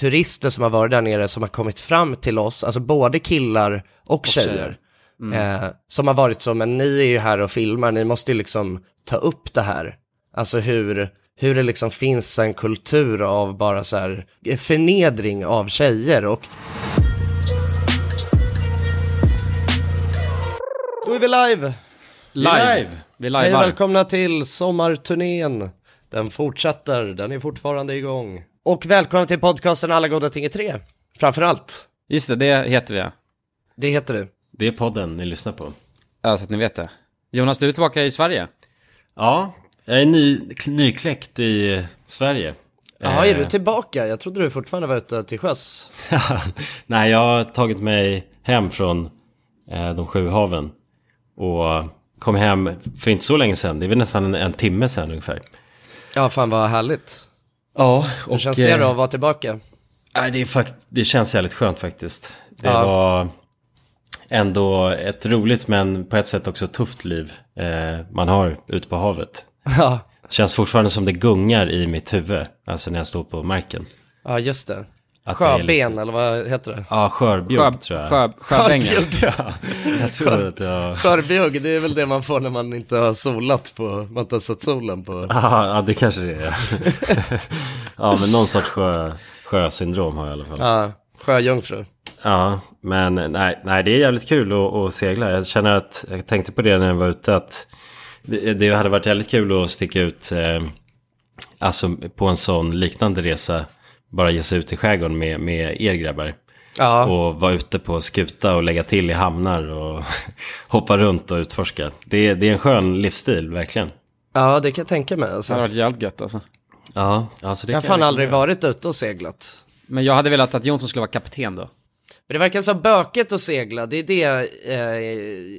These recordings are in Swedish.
turister som har varit där nere som har kommit fram till oss, alltså både killar och, tjejer. tjejer. Eh, som har varit så, men ni är ju här och filmar, ni måste ju liksom ta upp det här. Alltså hur, hur det liksom finns en kultur av bara så här förnedring av tjejer och Då är vi live! Live. live. Vi Hej livear. välkomna till sommarturnén. Den fortsätter, den är fortfarande igång. Och välkomna till podcasten Alla goda ting är tre. Framförallt, Just det, det heter vi ja. det heter vi. Det är podden ni lyssnar på. Ja, så att ni vet det. Jonas, du är tillbaka i Sverige. Ja, jag är ny, nykläckt i eh, Sverige. Jaha, är Eh, du tillbaka? Jag trodde du fortfarande var ute till sjöss. Nej, jag har tagit mig hem från eh, de sju haven. Och kom hem för inte så länge sedan. Det är väl nästan en, en timme sedan ungefär. Ja, fan vad härligt. Ja, Hur känns det då att vara tillbaka? Nej, det, är fakt- det känns jävligt skönt faktiskt. Det Ja. var ändå ett roligt men på ett sätt också tufft liv eh, man har ute på havet. Ja, Känns fortfarande som det gungar i mitt huvud, alltså när jag står på marken. ja just det. Att Sjöben, lite- eller vad heter det? Ja, skörbjugg Sjö, tror jag. sjö, sjöbängen. Ja, jag tror att jag... Skörbjugg, det är väl det man får när man inte har solat på, man inte har sett solen på. Ja, ja, det kanske det är. ja, men någon sorts sjö, sjösyndrom har jag i alla fall. Ja, Ja, sjöjungfru. men nej, nej, det är jävligt kul att, att segla. Jag känner att, jag tänkte på det när jag var ute, att det, det hade varit jävligt kul att sticka ut, eh, alltså på en sån liknande resa, bara ge sig ut i skärgården med, med er grabbar. Ja, Och vara ute på skuta och lägga till i hamnar och hoppa runt och utforska. Det är, det är en skön livsstil, verkligen. ja det kan jag tänka mig Det alltså. hade varit jävligt gött alltså. Ja, alltså det Jag har fan jag aldrig varit ute och seglat. Men jag hade velat att Jonsson skulle vara kapten då. Men det verkar så bökigt att segla, det är det,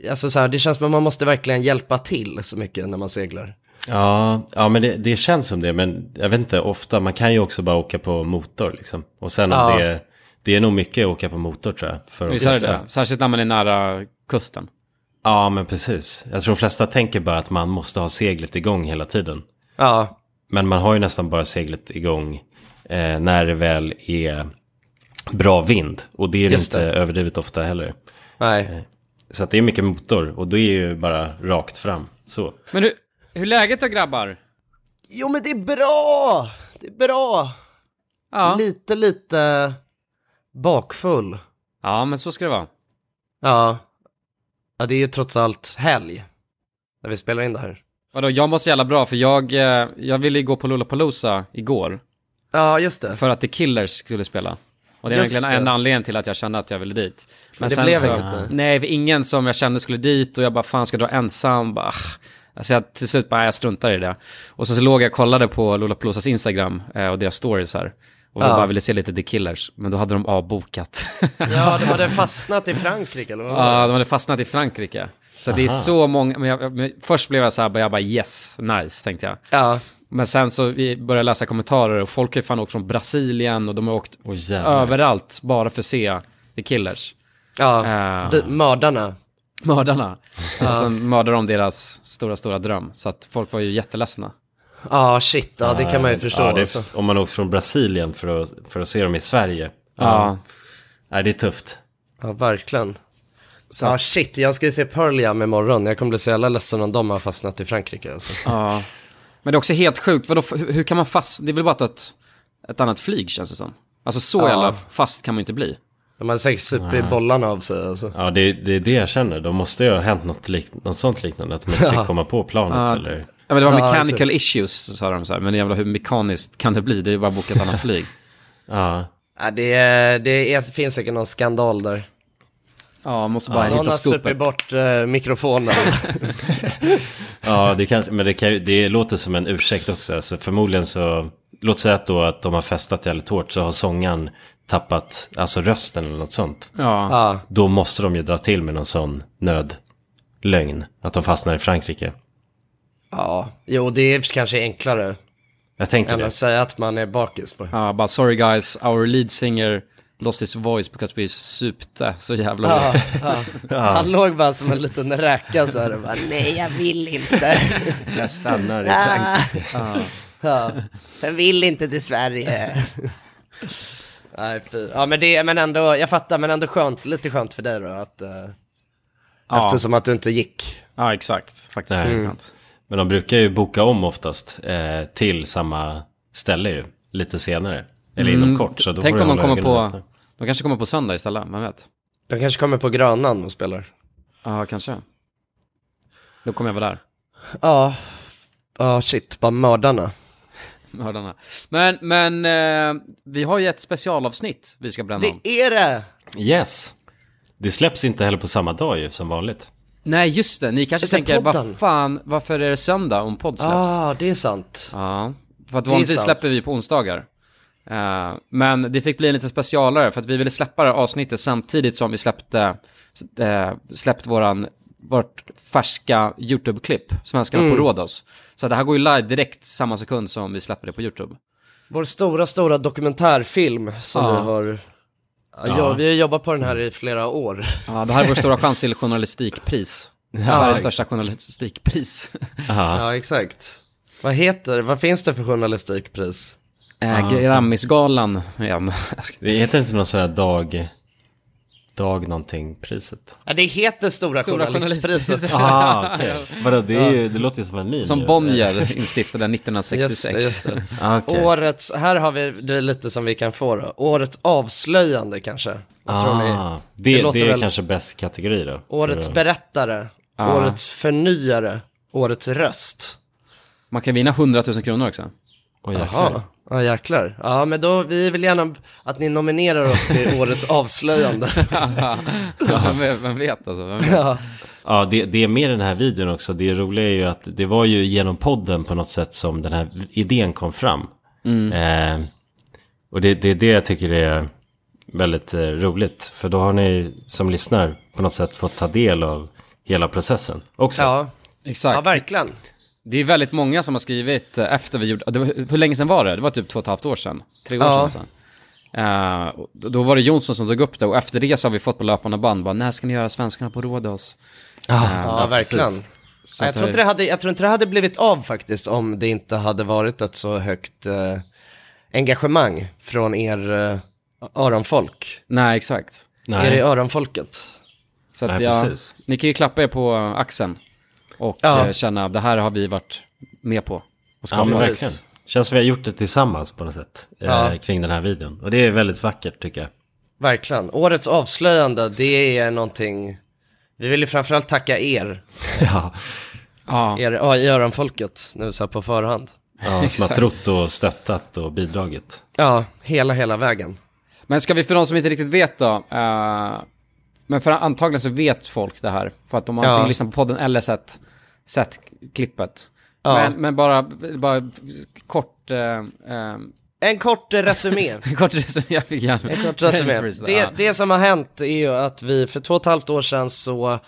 eh, alltså så här, det känns som att man måste verkligen hjälpa till så mycket när man seglar. Ja, ja men det, det känns som det. Men jag vet inte, ofta, man kan ju också bara åka på motor liksom. Och sen om Ja. det, det är nog mycket att åka på motor tror jag. För att Visst är det? Särskilt när man är nära kusten. Ja, men precis. Jag tror de flesta tänker bara att man måste ha seglet igång hela tiden. Ja, Men man har ju nästan bara seglet igång eh, när det väl är bra vind. Och det är det Just inte det. överdrivet ofta heller. nej. Så att det är mycket motor och då är ju bara rakt fram. Så. Men hur, hur läget då grabbar? Jo men det är bra, det är bra. Ja. Lite, lite bakfull. ja, men så ska det vara. Ja. Ja, det är ju trots allt helg. När vi spelar in det här. Vadå, jag måste jävla bra för jag, eh, jag ville ju gå på Lollapalooza igår. Ja, just det. För att The Killers skulle spela. Och det är egentligen det. enda anledningen till att jag kände att jag ville dit. Men det sen blev så, inget. Nej, ingen som jag kände skulle dit och jag bara fan ska jag dra ensam. Bara. Alltså jag till slut bara, jag struntar i det. Och så, så låg jag och kollade på Lollapaloozas Instagram eh, och deras stories här. Och då Ja. bara ville se lite The Killers, men då hade de avbokat. Ja, de hade fastnat i Frankrike eller vad Ja, det? de hade fastnat i Frankrike. Så det är så många, men, jag, men först blev jag så här, jag bara yes, nice, tänkte jag. Ja, Men sen så vi började läsa kommentarer och folk har ju fan åkt från Brasilien och de har åkt jävlar. överallt bara för att se The Killers. ja. Eh, De, mördarna. Mördarna. Och sen mördade de deras stora, stora dröm. Så att folk var ju jätteledsna. Ja, shit, ja det kan man ju förstå. Ja, det är. Om man åkt från Brasilien för att, för att se dem i Sverige. Ja. Nej, det är tufft. Ja, verkligen. Ja, shit, jag ska ju se Pearl Jam imorgon. Jag kommer bli så jävla ledsen om de har fastnat i Frankrike alltså. ja. Men det är också helt sjukt. Vadå, hur, hur kan man fast... Det är väl bara att ett, ett annat flyg känns det som. Alltså så Ja. jävla fast kan man inte bli. De har säkert supit bollarna av sig alltså. Ja, det, det är det jag känner. De måste ju ha hänt något, lik, något sånt liknande. Att de inte Ja. fick komma på planet Ja. eller... Ja, men det var Ja, mechanical issues, sa de så här. Men jävla hur mekaniskt kan det bli? Det är ju bara att boka ett annat flyg. Ja. Ja, det, är, det är, finns säkert någon skandal där. Ja, måste bara Någon hitta har supit skopet. bort eh, mikrofonen. Ja, det kanske, men det, kan, det låter som en ursäkt också. Alltså, förmodligen så, låt säga att då att de har festat jävligt hårt så har sångaren tappat alltså rösten eller något sånt. Ja. ja, Då måste de ju dra till med någon sån nödlögn. Att de fastnar i Frankrike. ja, jo det är kanske enklare Jag tänker än det. att säga att man är bakis på. Ja, bara sorry guys, our lead singer lost his voice because we supte så jävla bra. Ja, ja. Han låg bara som en liten räka så här och bara, nej jag vill inte. Jag stannar i Frankrike. Ja, jag vill inte till Sverige. Nej, fy. Ja, men det, men ändå, jag fattar, men ändå skönt, lite skönt för dig då att, eh, Ja, eftersom att du inte gick. ja exakt. Faktiskt. Skönt. Men de brukar ju boka om oftast eh, till samma ställe ju, lite senare. Eller inom Mm, kort, så då Tänk om de kommer på, öppna. de kanske kommer på söndag istället, vem vet? De kanske kommer på Grönan och spelar. Ja, kanske. Då kommer jag vara där. Ja, ja shit, bara mördarna. Mördarna. Men, men eh, vi har ju ett specialavsnitt vi ska bränna om. Det är det! Yes! Det släpps inte heller på samma dag ju, som vanligt. Nej, just det. Ni kanske Det tänker, vad fan, varför är det söndag om podd släpps? Ja, ah, det är sant. Ja, för att vanligtvis släpper vi på onsdagar. Eh, men det fick bli en lite specialare för att vi ville släppa det här avsnittet samtidigt som vi släppte, uh, släppt våran, vårt färska YouTube-klipp, Svenskarna Mm. på Rhodos. Så det här går ju live direkt samma sekund som vi släpper det på YouTube. Vår stora, stora dokumentärfilm som Ja. vi har... Ja, ja. vi har jobbat på den här i flera år. Ja, det här är vår stora chans till journalistikpris. Sveriges största journalistikpris. Aha. Ja, exakt. Vad heter, vad finns det för journalistikpris? Eh, Grammisgalan igen. Det heter inte någon sån här dag... Dag någonting priset. Ja, det heter Stora, Stora journalistpriset. journalistpriset. Ah. Vadå, det, är ju, det låter ju som en min. Som. Bonnier instiftade Just 1966. det, just det. Ah, okej. Årets, här har vi det är lite som vi kan få då. Årets avslöjande kanske. Vad tror ni? Ah, det, Det det, låter är väl- kanske bäst kategori då. Årets För- berättare, Ja. årets förnyare, årets röst. Man kan vinna 100 000 kronor också. Åh, jäklar. Jaha, ja jäklar. Ja men då, vi vill gärna att ni nominerar oss till årets avslöjande. ja, vem, vet- vem vet alltså? Vem vet? ja. Ja, det, det är med den här videon också. Det roliga är ju att det var ju genom podden på något sätt som den här idén kom fram. Eh, och det är det, det jag tycker är väldigt eh, roligt. För då har ni som lyssnar på något sätt fått ta del av hela processen också. ja, Exakt. ja verkligen. Det är väldigt många som har skrivit eh, efter vi gjorde, det var, hur länge sedan var det? Det var typ två och ett halvt år sedan, tre år Ja. sedan. Uh, då var det Jonsson som tog upp det och efter det så har vi fått på löpande band, bara när ska ni göra Svenskarna på Rhodos? Ja, verkligen. precis. Så Ja, jag, att tror det- inte det hade, jag tror inte det hade blivit av faktiskt om det inte hade varit ett så högt eh, engagemang från er eh, öronfolk. Nej, exakt. Nej. Er i öronfolket. Så att Nej, ja, precis. ni kan ju klappa er på axeln och Ja. eh, känna, det här har vi varit med på. Och Ja, skapat. precis. verkligen. Känns som vi har gjort det tillsammans på något sätt. Eh, Ja. Kring den här videon. Och det är väldigt vackert tycker jag. Verkligen. Årets avslöjande, det är någonting... Vi vill ju framförallt tacka er, Ja, ja. er ja, i öronfolket, nu så här på förhand. ja som har trott och stöttat och bidragit. Ja, hela, hela vägen. Men ska vi för de som inte riktigt vet då, eh, men för antagligen så vet folk det här, för att de har Ja. antingen lyssnat på podden eller sett, sett klippet. Ja. Men, men bara, bara kort, eh, eh, En kort resumé. kort resumé, jag fick gärna. En kort resumé. Det, det som har hänt är ju att vi för två och ett halvt år sedan så,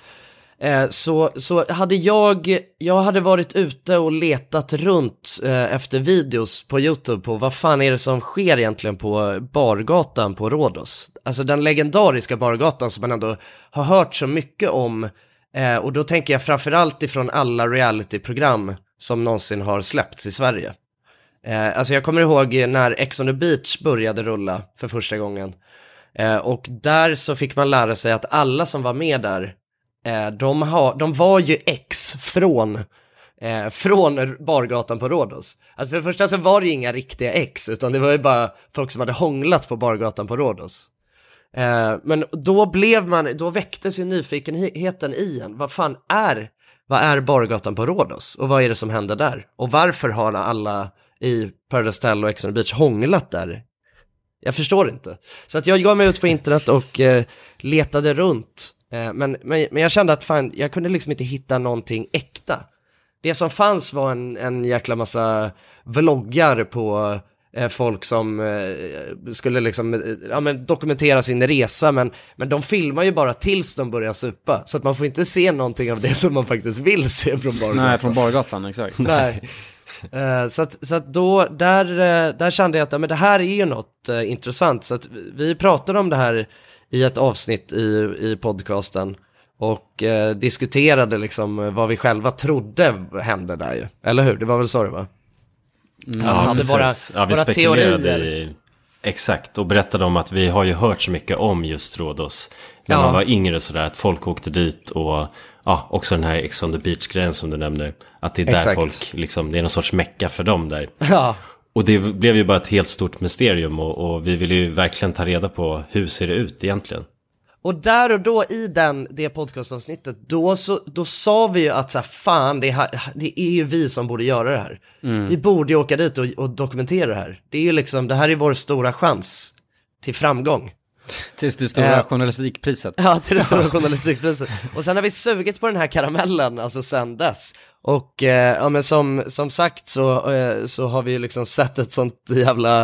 eh, så, så hade jag, jag hade varit ute och letat runt eh, efter videos på YouTube på vad fan är det som sker egentligen på bargatan på Rhodos. Alltså den legendariska bargatan som man ändå har hört så mycket om. Eh, och då tänker jag framförallt ifrån alla realityprogram som någonsin har släppts i Sverige. Eh, alltså jag kommer ihåg när Ex on the Beach började rulla för första gången. Eh, och där så fick man lära sig att alla som var med där, eh, de, ha, de var ju ex från, eh, från bargatan på Rhodos. Alltså för det första så var det ju inga riktiga ex, utan det var ju bara folk som hade hånglat på bargatan på Rhodos. Eh, men då blev man, då väcktes ju nyfikenheten i en. Vad fan är, vad är bargatan på Rhodos? Och vad är det som händer där? Och varför har alla i Paradise Hotel och Ex on the Beach hånglat där? Jag förstår inte. Så att jag gav mig ut på internet och eh, letade runt. Eh, men, men, men jag kände att fan, jag kunde liksom inte hitta någonting äkta. Det som fanns var en, en jäkla massa vloggar på folk som eh, skulle liksom, eh, ja, men dokumentera sin resa, men, men de filmar ju bara tills de börjar supa. Så att man får inte se någonting av det som man faktiskt vill se från bargatan. Nej, från bargatan, exakt. Nej. Eh, så att, så att då, där, eh, där kände jag att ja, men det här är ju något eh, intressant. Så att vi pratade om det här i ett avsnitt i, i podcasten och eh, diskuterade liksom eh, vad vi själva trodde hände där ju. Eller hur? Det var väl så det var? Ja, hade precis. våra- ja, vi våra spekulerade teorier. i Exakt, och berättade om att vi har ju hört så mycket om just Rhodos. När Ja. man var yngre sådär, att folk åkte dit och ja, också den här Ex on the beach-grejen som du nämner. Att det är där Exakt. folk, liksom, det är någon sorts mecka för dem där. Ja, Och det blev ju bara ett helt stort mysterium och, och vi ville ju verkligen ta reda på hur ser det ut egentligen. Och där och då i den, det podcastavsnittet, då, så, då sa vi ju att så här, fan, det, här, det är ju vi som borde göra det här. Vi borde ju åka dit och, och dokumentera det här. Det är ju liksom, det här är vår stora chans till framgång. Tills det stora Eh. journalistikpriset. Ja, till det stora journalistikpriset. Och sen har vi sugit på den här karamellen, alltså sen dess. Och eh, ja, men som, som sagt så, eh, så har vi ju liksom sett ett sånt jävla,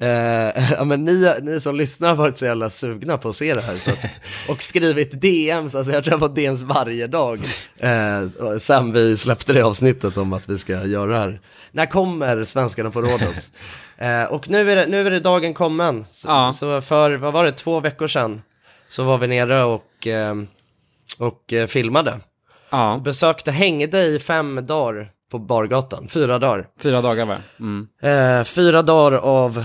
eh, ja men ni, ni som lyssnar har varit så jävla sugna på att se det här. Så att, och skrivit DMs, alltså jag tror jag fått DMs varje dag. Eh, sen vi släppte det avsnittet om att vi ska göra det här. När kommer svenskarna på Rhodos? Eh, och nu är, det, nu är det dagen kommen. Så, Ja. så för, vad var det, två veckor sedan så var vi nere och, eh, och eh, filmade. Ja, Besökte, hängde i fem dagar på bargatan, fyra dagar. fyra dagar var det. mm. Eh, fyra dagar av,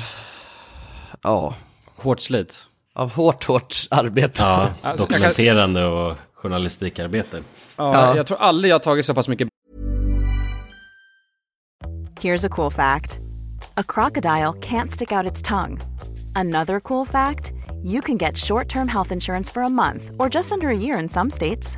ja, Hårt slit. av hårt, hårt arbete. Ja, Alltså, dokumenterande och journalistikarbete. Ja, Ja. Jag tror aldrig jag har tagit så pass mycket Here's a cool fact a crocodile can't stick out its tongue. Another cool fact you can get short term health insurance for a month or just under a year in some states.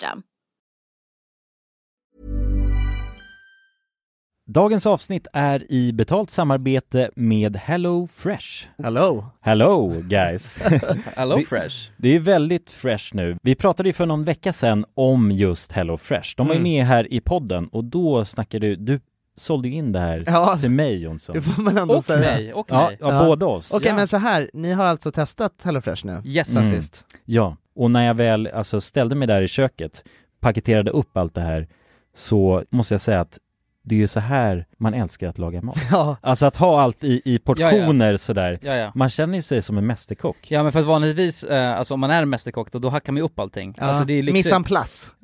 Dagens avsnitt är i betalt samarbete med Hello Fresh. Hello. Hello guys! Hello Det- Fresh. Det är väldigt fresh nu. Vi pratade ju för någon vecka sedan om just Hello Fresh. De var Mm. ju med här i podden och då snackade du, du sålde in det här Ja. till mig Jonsson. Det får man ändå Och säga. mig, och Ja, mig. ja, Ja. båda oss. Okej Ja. men så här, ni har alltså testat HelloFresh nu? Yes. Mm. sist? Ja, och när jag väl alltså ställde mig där i köket, paketerade upp allt det här, så måste jag säga att det är ju så här man älskar att laga mat. Ja. Alltså att ha allt i, i portioner sådär. Ja, ja. Man känner ju sig som en mästerkock. Ja men för att vanligtvis, eh, alltså om man är en mästerkock då, då hackar man ju upp allting. ja. Alltså det är lyxigt. Mise en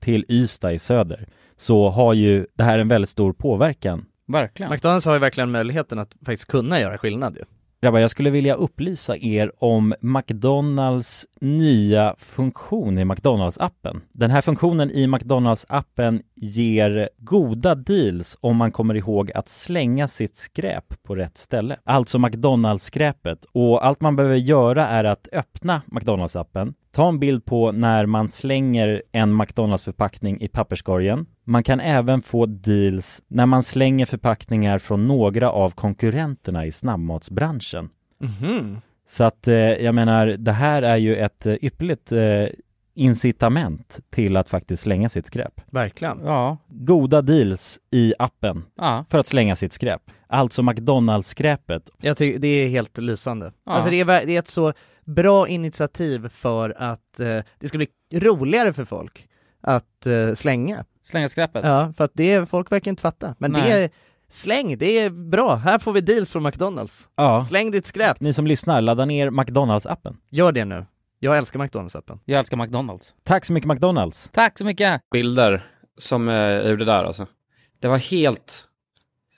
till Ystad i söder, så har ju det här en väldigt stor påverkan. Verkligen. McDonalds har ju verkligen möjligheten att faktiskt kunna göra skillnad ju. Grabbar, jag skulle vilja upplysa er om McDonalds nya funktion i McDonalds-appen. Den här funktionen i McDonalds-appen ger goda deals om man kommer ihåg att slänga sitt skräp på rätt ställe. Alltså McDonalds-skräpet. Och allt man behöver göra är att öppna McDonalds-appen, ta en bild på när man slänger en McDonalds-förpackning i papperskorgen. Man kan även få deals när man slänger förpackningar från några av konkurrenterna i snabbmatsbranschen. Mhm. Så att eh, jag menar, det här är ju ett eh, ypperligt eh, incitament till att faktiskt slänga sitt skräp. Verkligen. Ja. Goda deals i appen Ja. för att slänga sitt skräp. Alltså McDonalds-skräpet. Jag tycker det är helt lysande. Ja. Alltså det är, det är ett så bra initiativ för att eh, det ska bli roligare för folk att eh, slänga. Slänga skräpet. Ja, för att det, folk verkar inte fatta. Men det Nej. är, släng, det är bra. Här får vi deals från McDonalds. Ja. Släng ditt skräp. Ni som lyssnar, ladda ner McDonalds-appen. Gör det nu. Jag älskar McDonalds-appen. Jag älskar McDonalds. Tack så mycket McDonalds! Tack så mycket! Bilder som eh, jag gjorde där alltså. Det var helt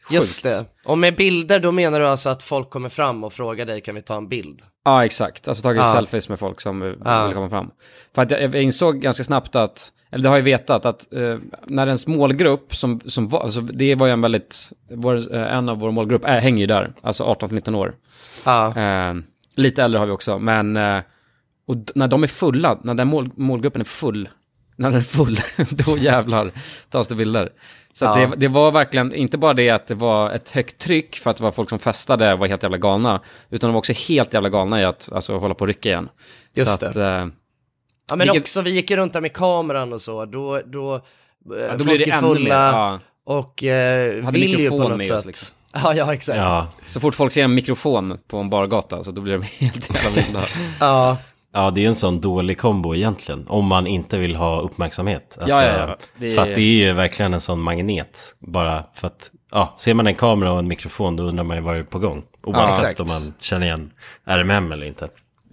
sjukt. Just det. Och med bilder, då menar du alltså att folk kommer fram och frågar dig, kan vi ta en bild? Ja, exakt. Alltså tagit Ja. selfies med folk som eh, Ja. vill komma fram. För att jag, jag insåg ganska snabbt att, eller det har jag vetat, att eh, när ens målgrupp, som, som var, alltså det var ju en väldigt, vår, eh, en av våra målgrupp är, hänger ju där, alltså 18-19 år. Ja, Eh, lite äldre har vi också, men eh, och när de är fulla, när den mål, målgruppen är full, när den är full, då jävlar tas det bilder. Så att Ja. det, det var verkligen, inte bara det att det var ett högt tryck för att det var folk som festade och var helt jävla galna, utan de var också helt jävla galna i att alltså, hålla på och rycka igen. Just så att, det. eh, ja men Vilket- också, vi gick ju runt där med kameran och så, då, då, eh, ja, då blir det är ännu mer. fulla Ja. och eh, Hade vill ju på något sätt. oss, liksom. Ja, ja exakt. Ja. Ja, Så fort folk ser en mikrofon på en bargata, så då blir de helt jävla vilda. Ja, ja det är ju en sån dålig kombo egentligen. Om man inte vill ha uppmärksamhet. Alltså, Ja, ja, ja. Det För att det är ju verkligen en sån magnet. Bara för att, ja, ser man en kamera och en mikrofon då undrar man ju vad är på gång. Oavsett exakt. om man känner igen RMM eller inte.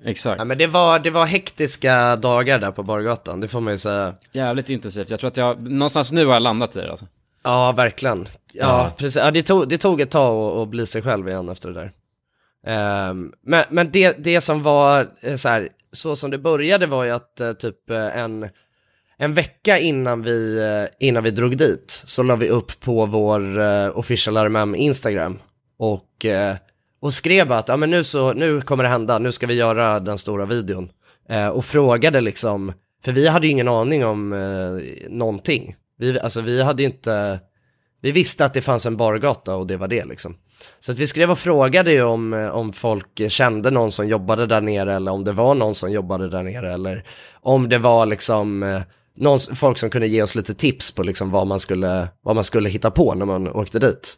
Exakt. men det var, det var hektiska dagar där på Bargatan, det får man ju säga. Jävligt intensivt. Jag tror att jag, någonstans nu har jag landat i det alltså. Ja, verkligen. Ja, Ja. precis. Ja, det, tog, det tog ett tag att, bli sig själv igen efter det där. Ehm, men men det, det som var eh, så här, så som det började var ju att eh, typ eh, en, en vecka innan vi, innan vi drog dit så la vi upp på vår official RMM Instagram och, och skrev att ja, men nu, så, nu kommer det hända, nu ska vi göra den stora videon. Eh, och frågade liksom, för vi hade ju ingen aning om eh, någonting. Vi, alltså vi hade ju inte, vi visste att det fanns en bargata och det var det liksom. Så att vi skrev och frågade ju om, eh, om folk kände någon som jobbade där nere eller om det var någon som jobbade där nere eller om det var liksom eh, någon, folk som kunde ge oss lite tips på liksom vad man skulle, vad man skulle hitta på när man åkte dit.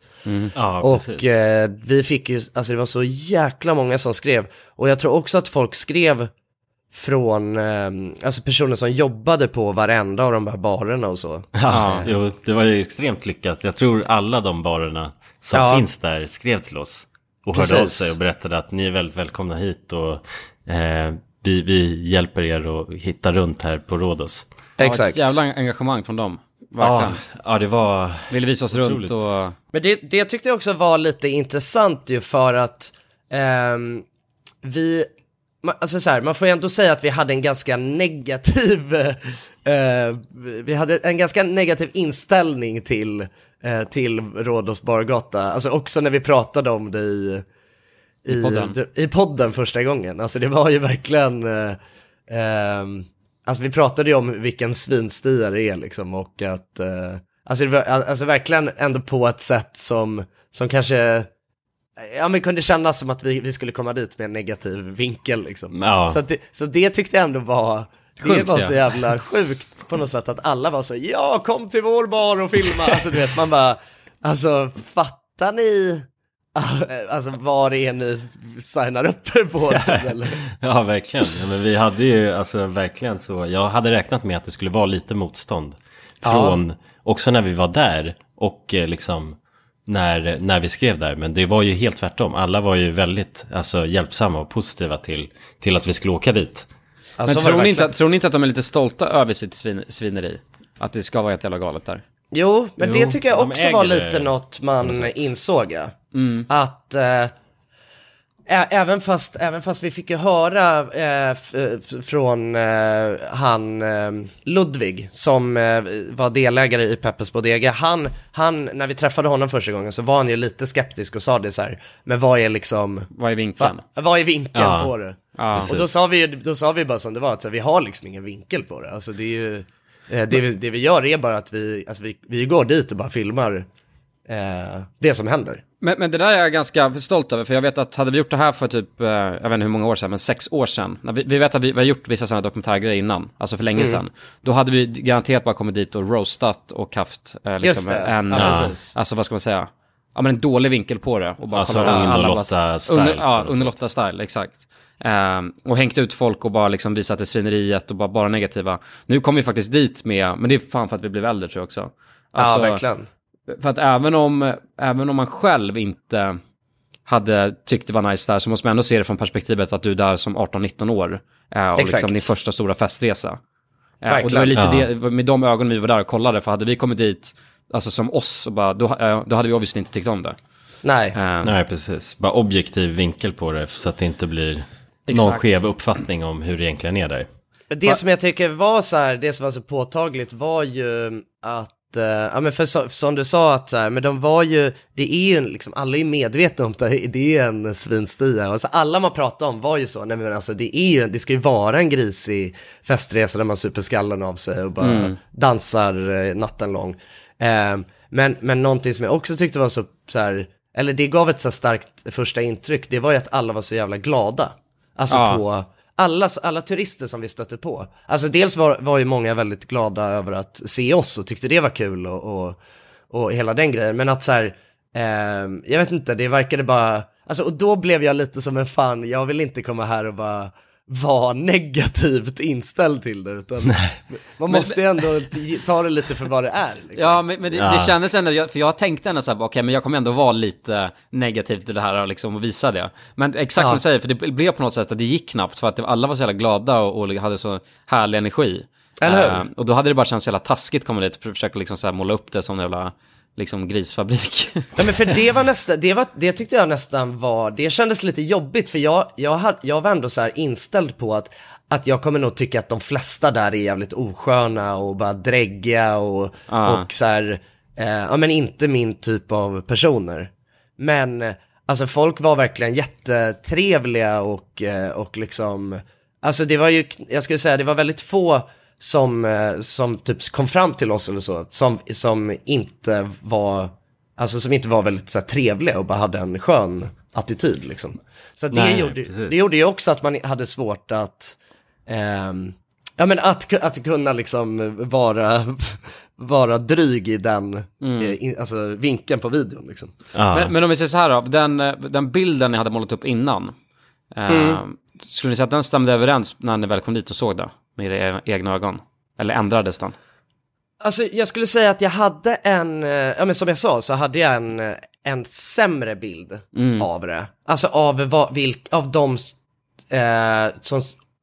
Ja, Och precis. eh, vi fick ju, alltså det var så jäkla många som skrev. Och jag tror också att folk skrev från, eh, alltså personer som jobbade på varenda av de här barerna och så. Ja, jo, det var ju extremt lyckat. Jag tror alla de barerna som Ja. finns där skrev till oss. Och hörde av Precis. sig och berättade att ni är väldigt välkomna hit och eh, vi, vi hjälper er att hitta runt här på Rhodos. Ja, Exakt. ett jävla engagemang från dem. Ja, Verkligen. ja, det var... Ville visa oss Otroligt. runt och... Men det, det tyckte jag också var lite intressant ju för att ehm, vi, alltså så här, man får ju ändå säga att vi hade en ganska negativ, eh, vi hade en ganska negativ inställning till, eh, till Rhodos bargata, alltså också när vi pratade om det i, i, podden. i podden första gången, alltså det var ju verkligen, eh, ehm, alltså vi pratade ju om vilken svinstia det är liksom och att, eh, alltså, det var, alltså verkligen ändå på ett sätt som, som kanske, ja men kunde kännas som att vi, vi skulle komma dit med en negativ vinkel liksom. Ja. Så, det, så det tyckte jag ändå var, det Sjukt, var så jävla sjukt på något sätt att alla var så, ja kom till vår bar och filma, alltså du vet man bara, alltså fattar ni, alltså vad det är ni signar upp er på eller? Ja, verkligen. Ja, men vi hade ju alltså verkligen så. Jag hade räknat med att det skulle vara lite motstånd. Från, också när vi var där och eh, liksom när, när vi skrev där. Men det var ju helt tvärtom. Alla var ju väldigt alltså, hjälpsamma och positiva till, till att vi skulle åka dit. Men Alltså, var det tror ni, inte, tror ni inte att de är lite stolta över sitt svin, svineri? Att det ska vara helt jävla galet där? Jo, men Jo, det tycker jag de också var lite något man insåg. ja. Att eh, även, fast, även fast vi fick ju höra eh, från eh, han eh, Ludvig som eh, var delägare i Peppes Bodega, han, han, när vi träffade honom första gången så var han ju lite skeptisk och sa det så här, men vad är liksom, Vad är vinkeln? va, vad är vinkeln Ja, på det? Ja. Och då sa vi då sa vi bara som det var, att så här, vi har liksom ingen vinkel på det. Alltså det är ju, eh, det, vi, det vi gör är bara att vi, alltså vi, vi går dit och bara filmar eh, det som händer. Men, men det där är jag ganska stolt över, för jag vet att hade vi gjort det här för typ, eh, jag vet inte hur många år sedan, men sex år sedan. När vi, vi vet att vi, vi har gjort vissa sådana dokumentärgrejer innan, alltså för länge sedan. Då hade vi garanterat bara kommit dit och roastat och haft eh, liksom en, ja, eh, alltså vad ska man säga, ja men en dålig vinkel på det. Och bara Alltså, kolla, Ugn och alla Lotta bara- style Ugn- på Ja, Lotta style, exakt. Ehm, och hängt ut folk och bara liksom visat det svineriet och bara, bara negativa. Nu kom vi faktiskt dit med, men det är fan för att vi blev äldre tror jag också. Alltså, ja, verkligen. för att även om, även om man själv inte hade tyckt det var nice där så måste man ändå se det från perspektivet att du är där som 18-19 år. eh, Och Exakt. liksom din första stora festresa. Eh, Och det var Verkligen. lite Ja. det, med de ögonen vi var där och kollade. För hade vi kommit dit, alltså som oss, så bara, då, eh, då hade vi obviously inte tyckt om det. Nej. Nej, precis. Bara objektiv vinkel på det så att det inte blir någon skev uppfattning om hur det egentligen är där. Det som jag tycker var så här, det som var så påtagligt var ju att, eh, ja men för så, som du sa att så här, men de var ju, det är ju liksom, alla är medvetna om att det är en svinstia. Alltså alla man pratar om var ju så, nej men alltså det är ju, det ska ju vara en grisig festresa där man super skallen av sig och bara dansar eh, natten lång. Eh, men, men någonting som jag också tyckte var så, så här, eller det gav ett så starkt första intryck, det var ju att alla var så jävla glada. Alltså Ja. på alla, alla turister som vi stötte på. Alltså dels var, var ju många väldigt glada över att se oss och tyckte det var kul och, och, och hela den grejen. Men att så här, ehm, jag vet inte, det verkade bara, alltså och då blev jag lite som en fan, jag vill inte komma här och bara vara negativt inställd till det, utan man måste ju ändå ta det lite för vad det är. Liksom. Ja, men, men det, Ja. det kändes ändå, för jag tänkte ändå så här, okej, men jag kommer ändå vara lite negativ till det här och liksom, och visa det. Men exakt Ja. som du säger, för det blev på något sätt att det gick knappt, för att alla var så jävla glada och, och hade så härlig energi. Eller hur? Eh, och då hade det bara känts så jävla taskigt att komma dit och försöka liksom så här måla upp det som en jävla liksom, grisfabrik. Ja men för det var nästan, det, var, det tyckte jag nästan var, det kändes lite jobbigt för jag, jag, hade, jag var ändå så här inställd på att, att jag kommer nog tycka att de flesta där är jävligt osköna och bara dräggiga och, Ja. och så här, eh, ja men inte min typ av personer. Men alltså folk var verkligen jättetrevliga och, eh, och liksom, alltså det var ju, jag skulle säga det var väldigt få som, eh, som typ kom fram till oss eller så, som, som inte var, alltså som inte var väldigt så här, trevliga och bara hade en skön attityd liksom. Så det, Nej, gjorde, precis. det gjorde ju också att man hade svårt att, ehm, ja men att, att kunna liksom vara, vara dryg i den, eh, in, alltså vinkeln på videon liksom. Ja. Men, men om vi säger så här då, den, eh, den bilden ni hade målat upp innan, eh, skulle ni säga att den stämde överens när ni väl kom dit och såg det med era egna ögon? Eller ändrades den? Alltså jag skulle säga att jag hade en, eh, ja men som jag sa så hade jag en, eh, en sämre bild av det. Alltså av, vad, vilk, av de eh, som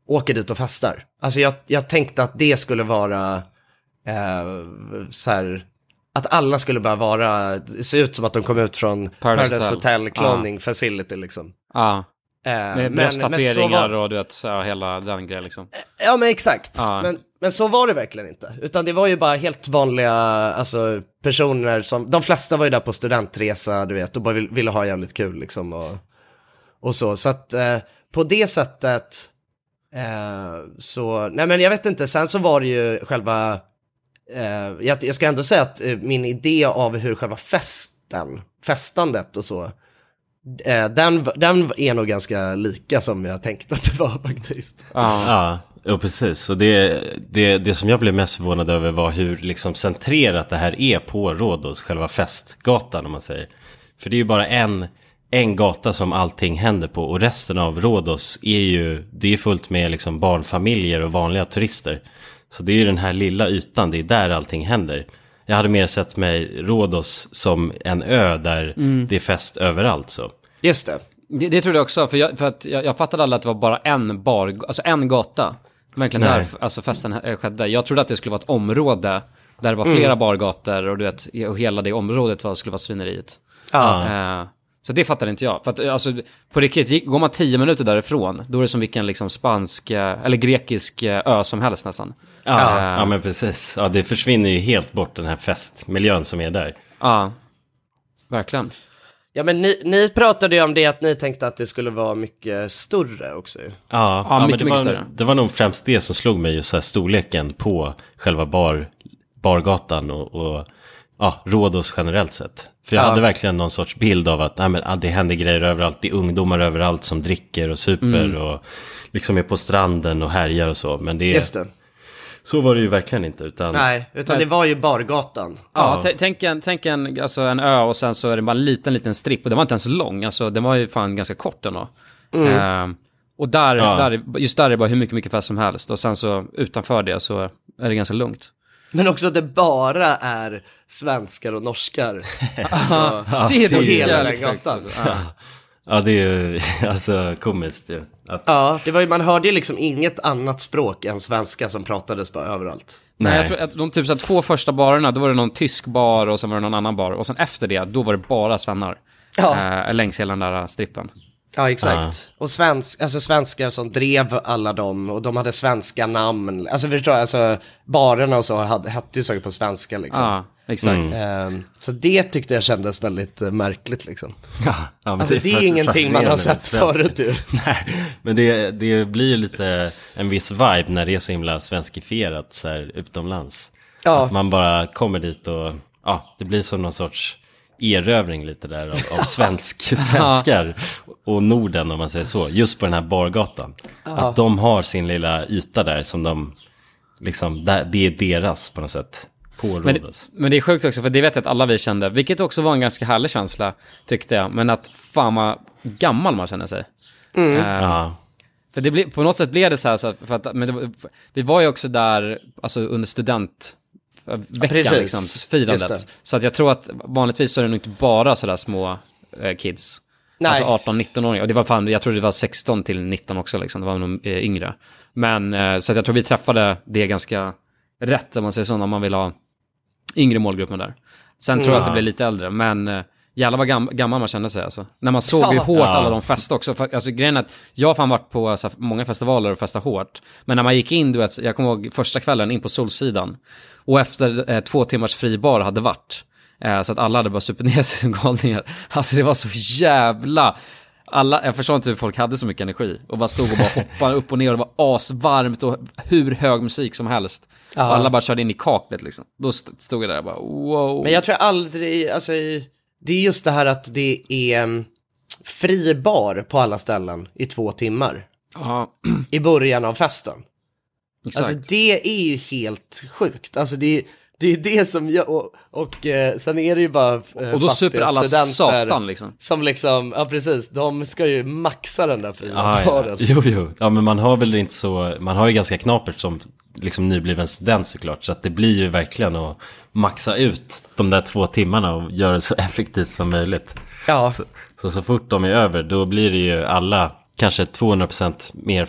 åker dit och festar. Alltså jag, jag tänkte att det skulle vara eh, så här, att alla skulle bara vara, se ut som att de kom ut från Paradise Paradise, Hotel. Hotel cloning facility liksom. Ja, Eh, brösttatueringar och du vet, ja, hela den grejen liksom. Ja men exakt, Ja. men, men så var det verkligen inte. Utan det var ju bara helt vanliga alltså, personer som, de flesta var ju där på studentresa, du vet, och bara vill, ville ha jävligt kul liksom och, och så. Så att eh, på det sättet eh, så, nej men jag vet inte, sen så var det ju själva, eh, jag, jag ska ändå säga att eh, min idé av hur själva festen, festandet och så, den, den är nog ganska lika som jag tänkte att det var faktiskt. Ja. Ja, ja precis. Och det, det, det som jag blev mest förvånad över var hur liksom centrerat det här är på Rhodos, själva festgatan om man säger. För det är ju bara en, en gata som allting händer på och resten av Rhodos är ju, det är fullt med liksom barnfamiljer och vanliga turister. Så det är ju den här lilla ytan, det är där allting händer. Jag hade mer sett mig Rhodos som en ö där det är fest överallt så. Just det. Det, det trodde jag också, för, jag, för att jag, jag fattade aldrig att det var bara en bar, alltså en gata. Verkligen Nej. där alltså festen eh, skedde. Jag trodde att det skulle vara ett område där det var flera bargator och du vet, och hela det området var, skulle vara svineriet. Ja. Eh, så det fattade inte jag. För att eh, alltså, på riktigt, går man tio minuter därifrån, då är det som vilken liksom spansk, eh, eller grekisk eh, ö som helst nästan. Ja, Eh, ja men precis. Ja, det försvinner ju helt bort den här festmiljön som är där. Ja, verkligen. Ja men ni, ni pratade ju om det att ni tänkte att det skulle vara mycket större också. Ja, ja, Ja, men mycket, det, mycket var, större. det var nog främst det som slog mig, just här storleken på själva bar, bargatan och, och ja, Rhodos generellt sett. För jag Ja. hade verkligen någon sorts bild av att nej, men, ja, det händer grejer överallt, det är ungdomar överallt som dricker och super Mm. och liksom är på stranden och härjar och så. Men det, Just det. så var det ju verkligen inte. Utan, Nej, utan det var ju bargatan. Ja, t- tänk, en, tänk en, alltså en ö och sen så är det bara en liten, liten stripp. Och den var inte ens lång, alltså den var ju fan ganska kort ändå. Eh, och där, Ja. där, just där är det bara hur mycket, mycket fest som helst. Och sen så utanför det så är det ganska lugnt. Men också att det bara är svenskar och norskar. Alltså, det är då hela den gatan. alltså. Ja. Det är ju alltså komiskt ju. Att, Ja, det var ju, man hörde ju liksom inget annat språk än svenska som pratades bara överallt. Nej. Jag tror att de typ så här, två första barerna, då var det någon tysk bar och sen var det någon annan bar. Och sen efter det, då var det bara svennar. Ja. Eh, längs hela den där strippen. Ja, exakt. Och svensk, alltså svenskar som drev alla dem och de hade svenska namn. Alltså förstår jag, alltså barerna och så hade, hette ju saker på svenska liksom. Ja, exakt. Ehm, så det tyckte jag kändes väldigt eh, märkligt liksom. ja, ja, men Alltså det är för- ingenting man har sett förut ju. Nej, men det, det blir ju lite en viss vibe när det är så himla svenskifierat så här utomlands. Ja. Att man bara kommer dit och ja, det blir som någon sorts erövring lite där av, av svensk, svenskar och Norden om man säger så. Just på den här bargatan. Att de har sin lilla yta där som de, liksom, det är deras på något sätt. På Men, men det är sjukt också, för det vet jag att alla vi kände, vilket också var en ganska härlig känsla, tyckte jag. Men att fan vad gammal man känner sig. Eh, Ja, För det blir, på något sätt blev det så här, så att, för att, men det, vi var ju också där, alltså under studentveckan, Precis. liksom, firandet. det. Så att jag tror att vanligtvis så är det nog inte bara sådär små eh, kids. Nej. Alltså 18-19-åringar. Och det var fan, jag tror det var 16 till 19 också liksom, det var nog eh, yngre. Men, eh, så att jag tror vi träffade det ganska rätt, om man säger så, när man vill ha yngre målgruppen där. Sen tror jag att det blir lite äldre, men eh, jävlar vad gam gammal man kände sig alltså. När man såg hur hårt Ja. alla de festade också. För, alltså grejen är att jag har fan varit på så här, många festivaler och festat hårt. Men när man gick in, du vet, jag kommer ihåg första kvällen in på Solsidan. Och efter eh, två timmars fribar hade varit. Eh, så att alla hade bara supit ner sig som galningar. Alltså det var så jävla... Alla, jag förstår inte hur folk hade så mycket energi och bara stod och bara hoppade upp och ner och det var asvarmt och hur hög musik som helst. Ja. Och alla bara körde in i kaklet liksom. Då st- stod jag där och bara wow. Men jag tror aldrig, alltså det är just det här att det är mm, fri bar på alla ställen i två timmar Ja, i början av festen. exakt. Alltså det är ju helt sjukt. Alltså det, det är det som jag, och, och eh, sen är det ju bara eh, och då super alla satan liksom. Som liksom, ja precis, de ska ju maxa den där fria Ja, ja. baren. Jo, jo. Ja, men man har väl inte så, man har ju ganska knapert som liksom nybliven student såklart. Så att det blir ju verkligen att maxa ut de där två timmarna och göra det så effektivt som möjligt. Ja, Så, så, så fort de är över, då blir det ju alla kanske 200% mer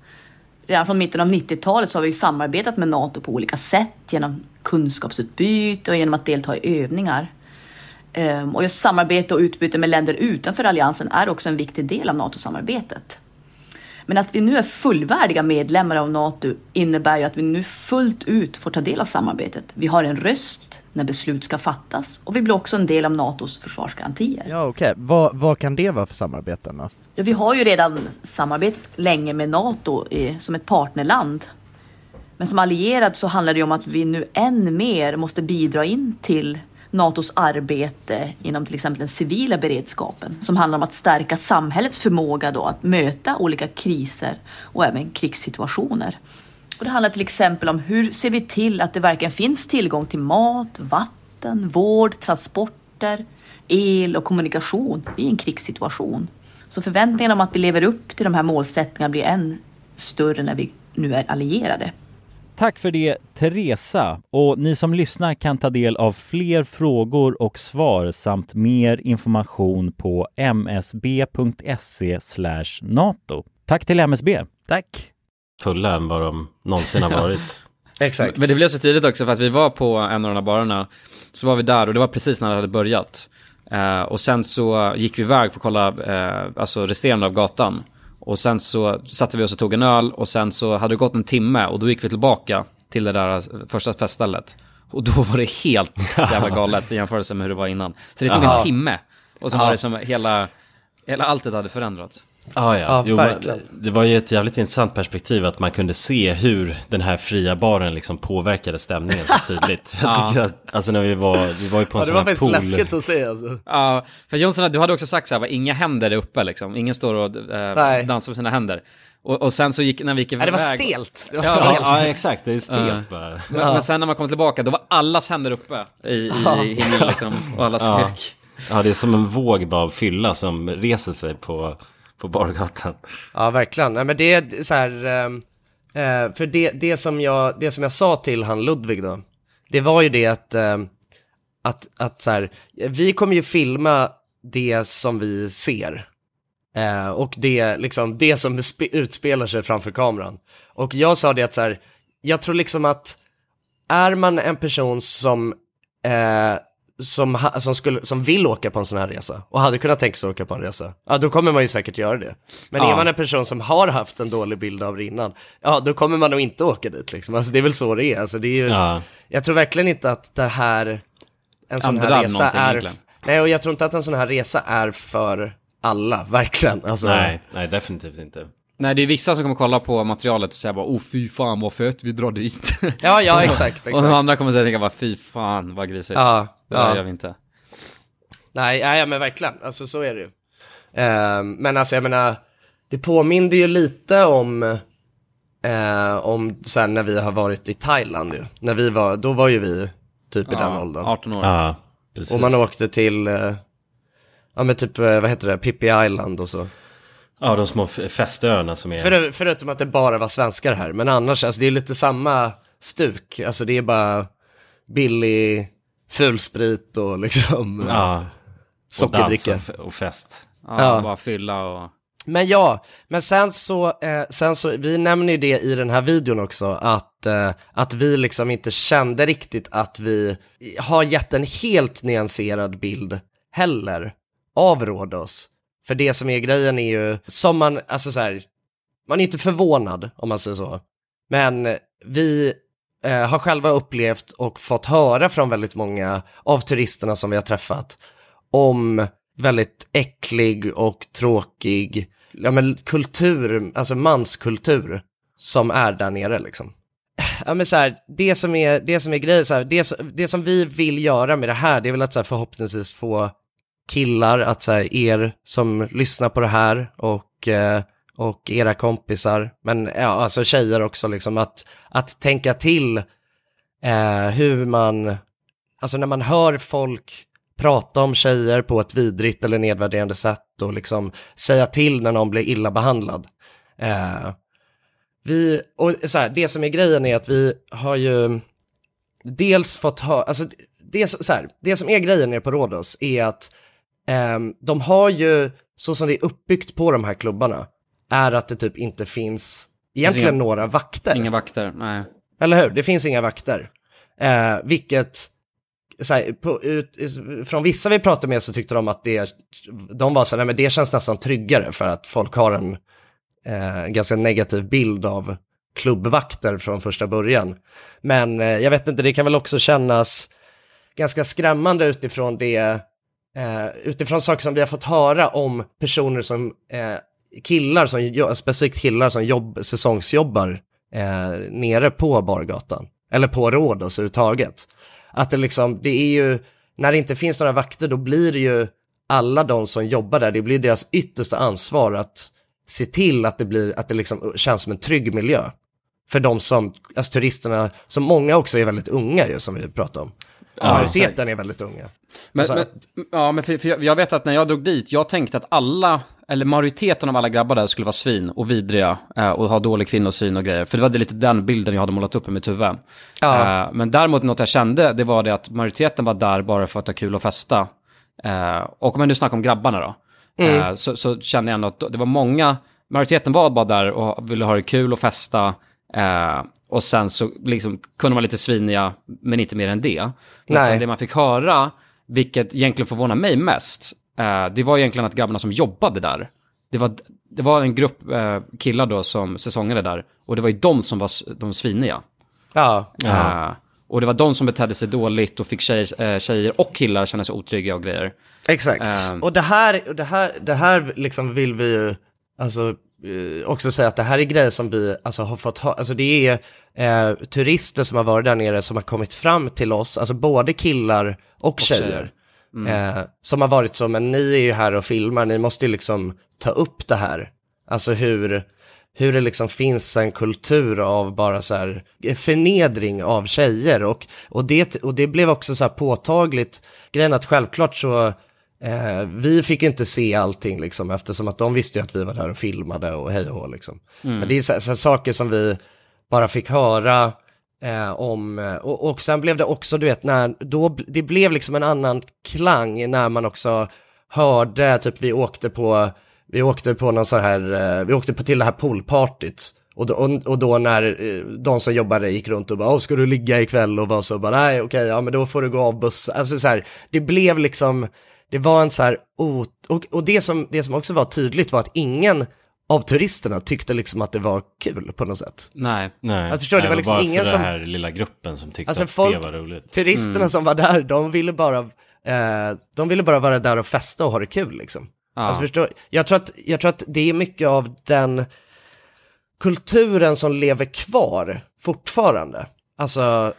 Redan från mitten av 90-talet så har vi samarbetat med NATO på olika sätt genom kunskapsutbyte och genom att delta i övningar. Ehm, och just samarbete och utbyte med länder utanför alliansen är också en viktig del av NATO-samarbetet. Men att vi nu är fullvärdiga medlemmar av NATO innebär ju att vi nu fullt ut får ta del av samarbetet. Vi har en röst när beslut ska fattas och vi blir också en del av NATOs försvarsgarantier. Ja, okej. Vad, vad kan det vara för samarbeten då? Ja, vi har ju redan samarbetat länge med NATO eh, som ett partnerland. Men som allierad så handlar det om att vi nu än mer måste bidra in till NATOs arbete inom till exempel den civila beredskapen som handlar om att stärka samhällets förmåga då att möta olika kriser och även krigssituationer. Och det handlar till exempel om hur ser vi till att det verkligen finns tillgång till mat, vatten, vård, transporter, el och kommunikation i en krigssituation. Så förväntningarna om att vi lever upp till de här målsättningarna blir än större när vi nu är allierade. Tack för det Teresa och ni som lyssnar kan ta del av fler frågor och svar samt mer information på msb.se nato. Tack till MSB. Tack. Fulla än vad de någonsin har varit. Exakt. Men det blev så tidigt också för att vi var på en av de här barerna, så var vi där och det var precis när det hade börjat. Eh, och sen så gick vi iväg för att kolla eh, alltså resterande av gatan. Och sen så satte vi oss och tog en öl och sen så hade det gått en timme och då gick vi tillbaka till det där första feststället. Och då var det helt jävla galet i jämförelse med hur det var innan. Så det tog Jaha. en timme. Och sen Ja. var det som hela, hela alltet hade förändrats. Ah, ja, Ja, jo, det var ju ett jävligt intressant perspektiv att man kunde se hur den här fria baren liksom påverkade stämningen så tydligt. Jag Ja. att, alltså när vi var, vi var ju på en Ja, det sån var här faktiskt pool. läskigt att se alltså. Ja, för Jonsson, du hade också sagt så här, inga händer där uppe liksom. Ingen står och eh, dansar med sina händer. Och, och sen så gick, när vi gick Nej, det var iväg- stelt. Det var Ja, stelt. Ja, exakt, det är stelt Ja. bara. Men, Ja. men sen när man kom tillbaka, då var allas händer uppe i, i, Ja. i himlen liksom. Och alla Ja. skrek. ja, det är som en våg bara av fylla som reser sig på, på bargatan. Ja, verkligen. Nej, men det är så här, ehm, eh, för det, det, som jag, det som jag sa till han Ludvig då, det var ju det att, eh, att, att så här, vi kommer ju filma det som vi ser. Eh, och det, liksom, det som utspelar sig framför kameran. Och jag sa det att så här, jag tror liksom att är man en person som, eh, som, ha, som, skulle, som vill åka på en sån här resa och hade kunnat tänka sig att åka på en resa, ja då kommer man ju säkert göra det. Men Ja. är man en person som har haft en dålig bild av det innan, ja då kommer man nog inte åka dit liksom. Alltså det är väl så det är. Alltså, det är ju, Ja. Jag tror verkligen inte att det här, en sån här Ändrar resa är, egentligen. nej och jag tror inte att en sån här resa är för alla, verkligen. Alltså, Nej, nej, definitivt inte. Nej, det är vissa som kommer kolla på materialet och säga bara oh fy fan vad fett, vi drar dit. Ja, ja, exakt, Och exakt. de andra kommer säga tänka bara fy fan vad grisigt. Ja, det ja. gör vi inte. Nej, nej, men verkligen. Alltså så är det ju. Ehm, men alltså jag menar, det påminner ju lite om, eh, om sen när vi har varit i Thailand ju. När vi var, då var ju vi typ i Ja, den åldern. 18 år. Ja, precis. Och man åkte till, eh, ja men typ, eh, vad heter det, Pippi Island och så. Ja, de små festöarna som är... För, förutom att det bara var svenskar här, men annars, alltså det är lite samma stuk. Alltså det är bara billig fulsprit och liksom Ja, och sockerdricka. och och fest. Ja, Ja. bara fylla och... Men ja, men sen så, eh, sen så, vi nämner ju det i den här videon också, att, eh, att vi liksom inte kände riktigt att vi har gett en helt nyanserad bild heller av Rhodos. För det som är grejen är ju, som man, alltså så här, man är inte förvånad om man säger så. Men vi eh, har själva upplevt och fått höra från väldigt många av turisterna som vi har träffat om väldigt äcklig och tråkig ja, men kultur, alltså manskultur som är där nere liksom. Ja men så här, det som är, det som är grejen, så här, det, som- det som vi vill göra med det här, det är väl att så här, förhoppningsvis få killar, att så här, er som lyssnar på det här och, eh, och era kompisar, men ja, alltså tjejer också, liksom att, att tänka till eh, hur man, alltså när man hör folk prata om tjejer på ett vidrigt eller nedvärderande sätt och liksom säga till när någon blir illa behandlad. Eh, vi, och så här, det som är grejen är att vi har ju dels fått höra, alltså det, så här, det som är grejen nere på Rhodos är att de har ju, så som det är uppbyggt på de här klubbarna, är att det typ inte finns egentligen inga- några vakter. Inga vakter, nej. Eller hur? Det finns inga vakter. Eh, vilket, här, på, ut, från vissa vi pratade med så tyckte de att det, de var så här, nej men det känns nästan tryggare för att folk har en eh, ganska negativ bild av klubbvakter från första början. Men eh, jag vet inte, det kan väl också kännas ganska skrämmande utifrån det, eh, utifrån saker som vi har fått höra om personer som, eh, killar som, specifikt killar som jobb, säsongsjobbar eh, nere på bargatan, eller på Rhodos överhuvudtaget. Att det liksom, det är ju, när det inte finns några vakter då blir det ju alla de som jobbar där, det blir deras yttersta ansvar att se till att det blir, att det liksom känns som en trygg miljö. För de som, alltså turisterna, som många också är väldigt unga ju som vi pratar om. Ja, Majoriteten är väldigt unga. Men, Alltså, men, ja, men för, för jag, vet att när jag drog dit, jag tänkte att alla, eller majoriteten av alla grabbar där skulle vara svin och vidriga eh, och ha dålig kvinnosyn och grejer. För det var lite den bilden jag hade målat upp i mitt huvud. Ja. Eh, men däremot något jag kände, det var det att majoriteten var där bara för att ha kul och festa. Eh, och om jag nu snackar om grabbarna då, Mm. så, så kände jag ändå att det var många, majoriteten var bara där och ville ha det kul och festa. Och sen så liksom kunde man lite sviniga, men inte mer än det. Men Nej. sen det man fick höra vilket egentligen förvånar mig mest, eh, det var egentligen att grabbarna som jobbade där, det var, det var en grupp eh, killar då som säsongade där, och det var ju de som var de sviniga. Ja. Eh, och det var de som betedde sig dåligt och fick tjej, eh, tjejer och killar känna sig otrygga och grejer. Exakt. Ehm. och det här, det här, det här liksom vill vi ju, alltså också säga att det här är grejer som vi alltså, har fått ha, alltså det är eh, turister som har varit där nere som har kommit fram till oss, alltså både killar och, tjejer. tjejer. Mm. Eh, som har varit så, men ni är ju här och filmar, ni måste ju liksom ta upp det här. Alltså hur, hur det liksom finns en kultur av bara så här eh, förnedring av tjejer och, och, det, och det blev också så här påtagligt, grejen att självklart så eh, vi fick inte se allting liksom eftersom att de visste att vi var där och filmade och hej och liksom. Mm. Men det är så, så saker som vi bara fick höra eh, om, eh, och, och sen blev det också, du vet, när, då, det blev liksom en annan klang när man också hörde, typ vi åkte på, vi åkte på någon så här, eh, vi åkte på till det här poolpartyt. Och då, och, då när eh, de som jobbade gick runt och bara, "Åh, ska du ligga ikväll? Och var så bara, nej okej, ja men då får du gå av bussen. Alltså så här, det blev liksom, det var en så här, och, och det, som, det som också var tydligt var att ingen av turisterna tyckte liksom att det var kul på något sätt. Nej. Nej, Jag förstår, det Nej, var liksom bara ingen för som- den här lilla gruppen som tyckte Alltså att folk, det var roligt. turisterna Mm. som var där, de ville bara, eh, de ville bara vara där och festa och ha det kul liksom. Ja. Alltså förstår, jag tror, att, jag tror att det är mycket av den kulturen som lever kvar fortfarande. Alltså,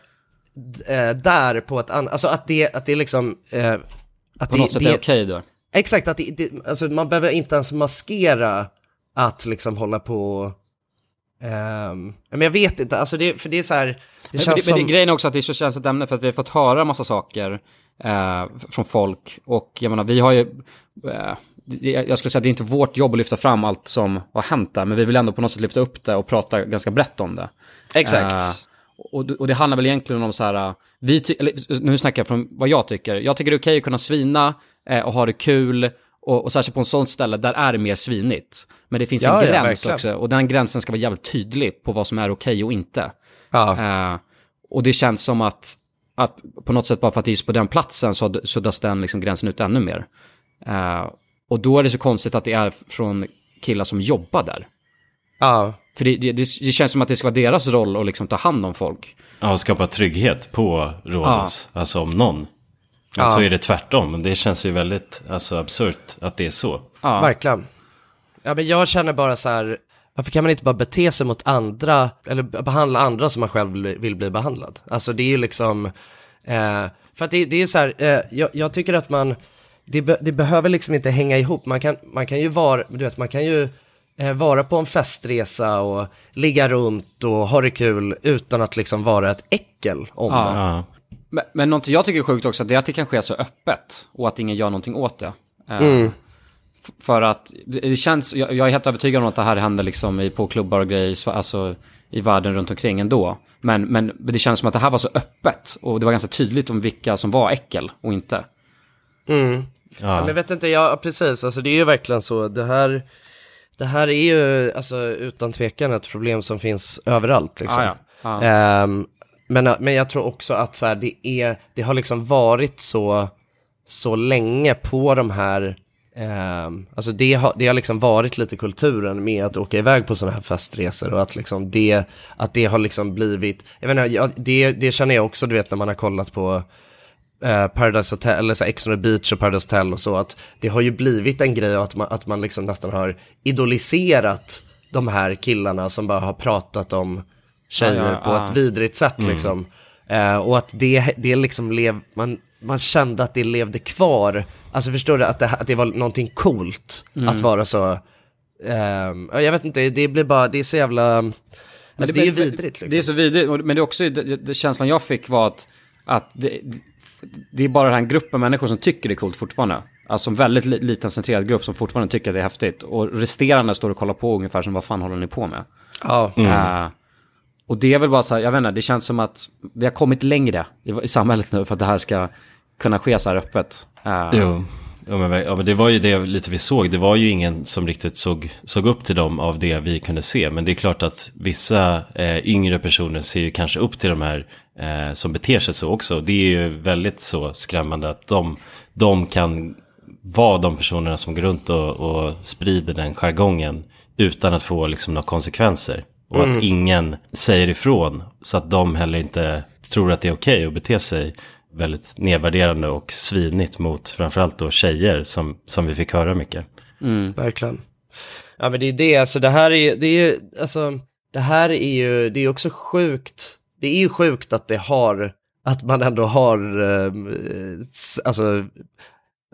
d- eh, där på ett annat, alltså att det, att det är liksom, eh, att På det, något sätt det, är okej då. Exakt, att det, det, alltså man behöver inte ens maskera att liksom hålla på, ehm, men jag vet inte, alltså det, för det är så här, det Men, känns men, det, som... men grejen är också att det är så känsligt ämne för att vi har fått höra massa saker eh, från folk. Och jag menar, vi har ju, eh, jag skulle säga att det är inte vårt jobb att lyfta fram allt som har hänt där, men vi vill ändå på något sätt lyfta upp det och prata ganska brett om det. Exakt. Eh, och, och det handlar väl egentligen om så här, eh, vi ty- eller, nu snackar jag från vad jag tycker. Jag tycker det är okej att kunna svina eh, och ha det kul. Och, och särskilt på en sån ställe, där är det mer svinigt. Men det finns Ja, en ja, gräns också. Och den gränsen ska vara jävligt tydlig på vad som är okej och inte. Ja. Eh, och det känns som att, att på något sätt bara för att det är just på den platsen så suddas den liksom gränsen ut ännu mer. Eh, och då är det så konstigt att det är från killar som jobbar där. Ja. För det, det, det känns som att det ska vara deras roll att liksom ta hand om folk. Ja, och skapa trygghet på Rhodos, alltså om någon. Ja. Alltså är det tvärtom, det känns ju väldigt alltså, absurt att det är så. Verkligen. Ja, men jag känner bara så här, varför kan man inte bara bete sig mot andra, eller behandla andra som man själv vill- bli behandlad? Alltså det är ju liksom, eh, för att det, det är så här, eh, jag, jag tycker att man, det, be, det behöver liksom inte hänga ihop, man kan, man kan ju vara, du vet, man kan ju vara på en festresa och ligga runt och ha det kul utan att liksom vara ett äckel om det. Ja. Men, men något jag tycker är sjukt också, det är att det kan ske så öppet och att ingen gör någonting åt det. Eh, Mm. För att det känns, jag, jag är helt övertygad om att det här händer liksom i, på klubbar och grejer, alltså i världen runt omkring ändå. Men, men det känns som att det här var så öppet och det var ganska tydligt om vilka som var äckel och inte. Mm. Ja. Men jag vet inte, ja precis, alltså det är ju verkligen så, det här, det här är ju alltså utan tvekan ett problem som finns överallt liksom. Ja, ja. Ja. Ehm, men, men jag tror också att så här, det, är, det har liksom varit så, så länge på de här, ehm, alltså det har, det har liksom varit lite kulturen med att åka iväg på sådana här festresor och att liksom det, att det har liksom blivit, jag inte, jag, det, det känner jag också du vet när man har kollat på eh, Paradise Hotel, eller så Ex on the Beach och Paradise Hotel och så, att det har ju blivit en grej att man, att man liksom nästan har idoliserat de här killarna som bara har pratat om tjejer Ja, ja, på ja. ett vidrigt sätt Mm. liksom. Eh, och att det, det liksom lev, man, man kände att det levde kvar, alltså förstår du, att det, att det var någonting coolt Mm. att vara så, ja, jag vet inte, det blir bara, det är så jävla, alltså, det, är ju vidrigt liksom. Det är så vidrigt, men det är också, det, det, känslan jag fick var att, att det, det är bara den här gruppen människor som tycker det är coolt fortfarande. Alltså en väldigt li- liten centrerad grupp som fortfarande tycker att det är häftigt. Och resterande står och kollar på ungefär som vad fan håller ni på med? Ja. Mm. Eh, och det är väl bara så här, jag vet inte, det känns som att vi har kommit längre i, i samhället nu för att det här ska kunna ske så här öppet. Eh, Jo. Ja men, ja men det var ju det lite vi såg. Det var ju ingen som riktigt såg, såg upp till dem av det vi kunde se. Men det är klart att vissa eh, yngre personer ser ju kanske upp till de här eh, som beter sig så också. Det är ju väldigt så skrämmande att de, de kan vara de personerna som går runt och, och sprider den jargongen utan att få liksom några konsekvenser. Och Mm. att ingen säger ifrån så att de heller inte tror att det är okej att bete sig väldigt nedvärderande och svinigt mot framförallt då tjejer som, som vi fick höra mycket. Verkligen. Ja men det är det, alltså det här är, det är alltså, det här är ju, det är också sjukt, det är ju sjukt att det har, att man ändå har, eh, s- alltså,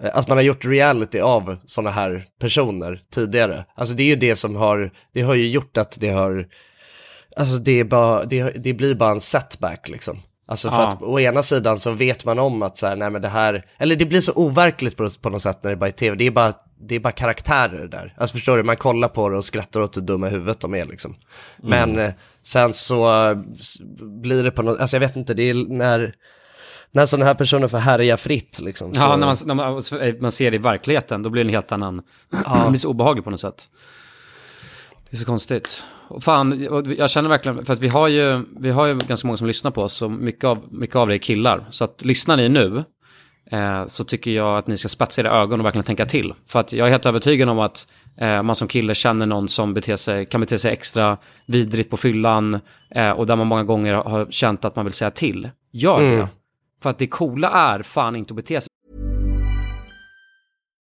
eh, att man har gjort reality av sådana här personer tidigare. Alltså det är ju det som har, det har ju gjort att det har, alltså det är bara, det, det blir bara en setback liksom. Alltså för Ja. att å ena sidan så vet man om att så här, nej men det här, eller det blir så overkligt på, på något sätt när det bara är tv, det är bara, det är bara karaktärer där. Alltså förstår du, man kollar på det och skrattar åt hur dumma huvudet de är liksom. Men eh, sen så eh, blir det på något, alltså jag vet inte, det är när, när sådana här personer får härja fritt liksom. Ja, så, när man, när man, man ser det i verkligheten, då blir det en helt annan... Ja. det blir så obehagligt på något sätt. Det är så konstigt. Och fan, jag känner verkligen, för att vi har ju, vi har ju ganska många som lyssnar på oss, och mycket av, mycket av det är killar. Så att lyssnar ni nu, eh, så tycker jag att ni ska spetsa era ögon och verkligen tänka till. För att jag är helt övertygad om att eh, man som kille känner någon som beter sig, kan bete sig extra vidrigt på fyllan, eh, och där man många gånger har känt att man vill säga till. Gör Mm. det. För att det coola är fan inte att bete sig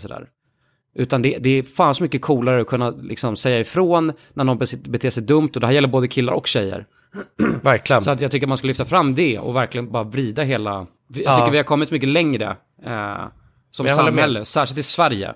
Sådär. Utan det, det är fan så mycket coolare att kunna liksom säga ifrån när någon beter sig dumt. Och det här gäller både killar och tjejer. Verkligen. Så att jag tycker man ska lyfta fram det och verkligen bara vrida hela... Jag Ja. tycker vi har kommit mycket längre eh, som Jag samhälle, särskilt i Sverige.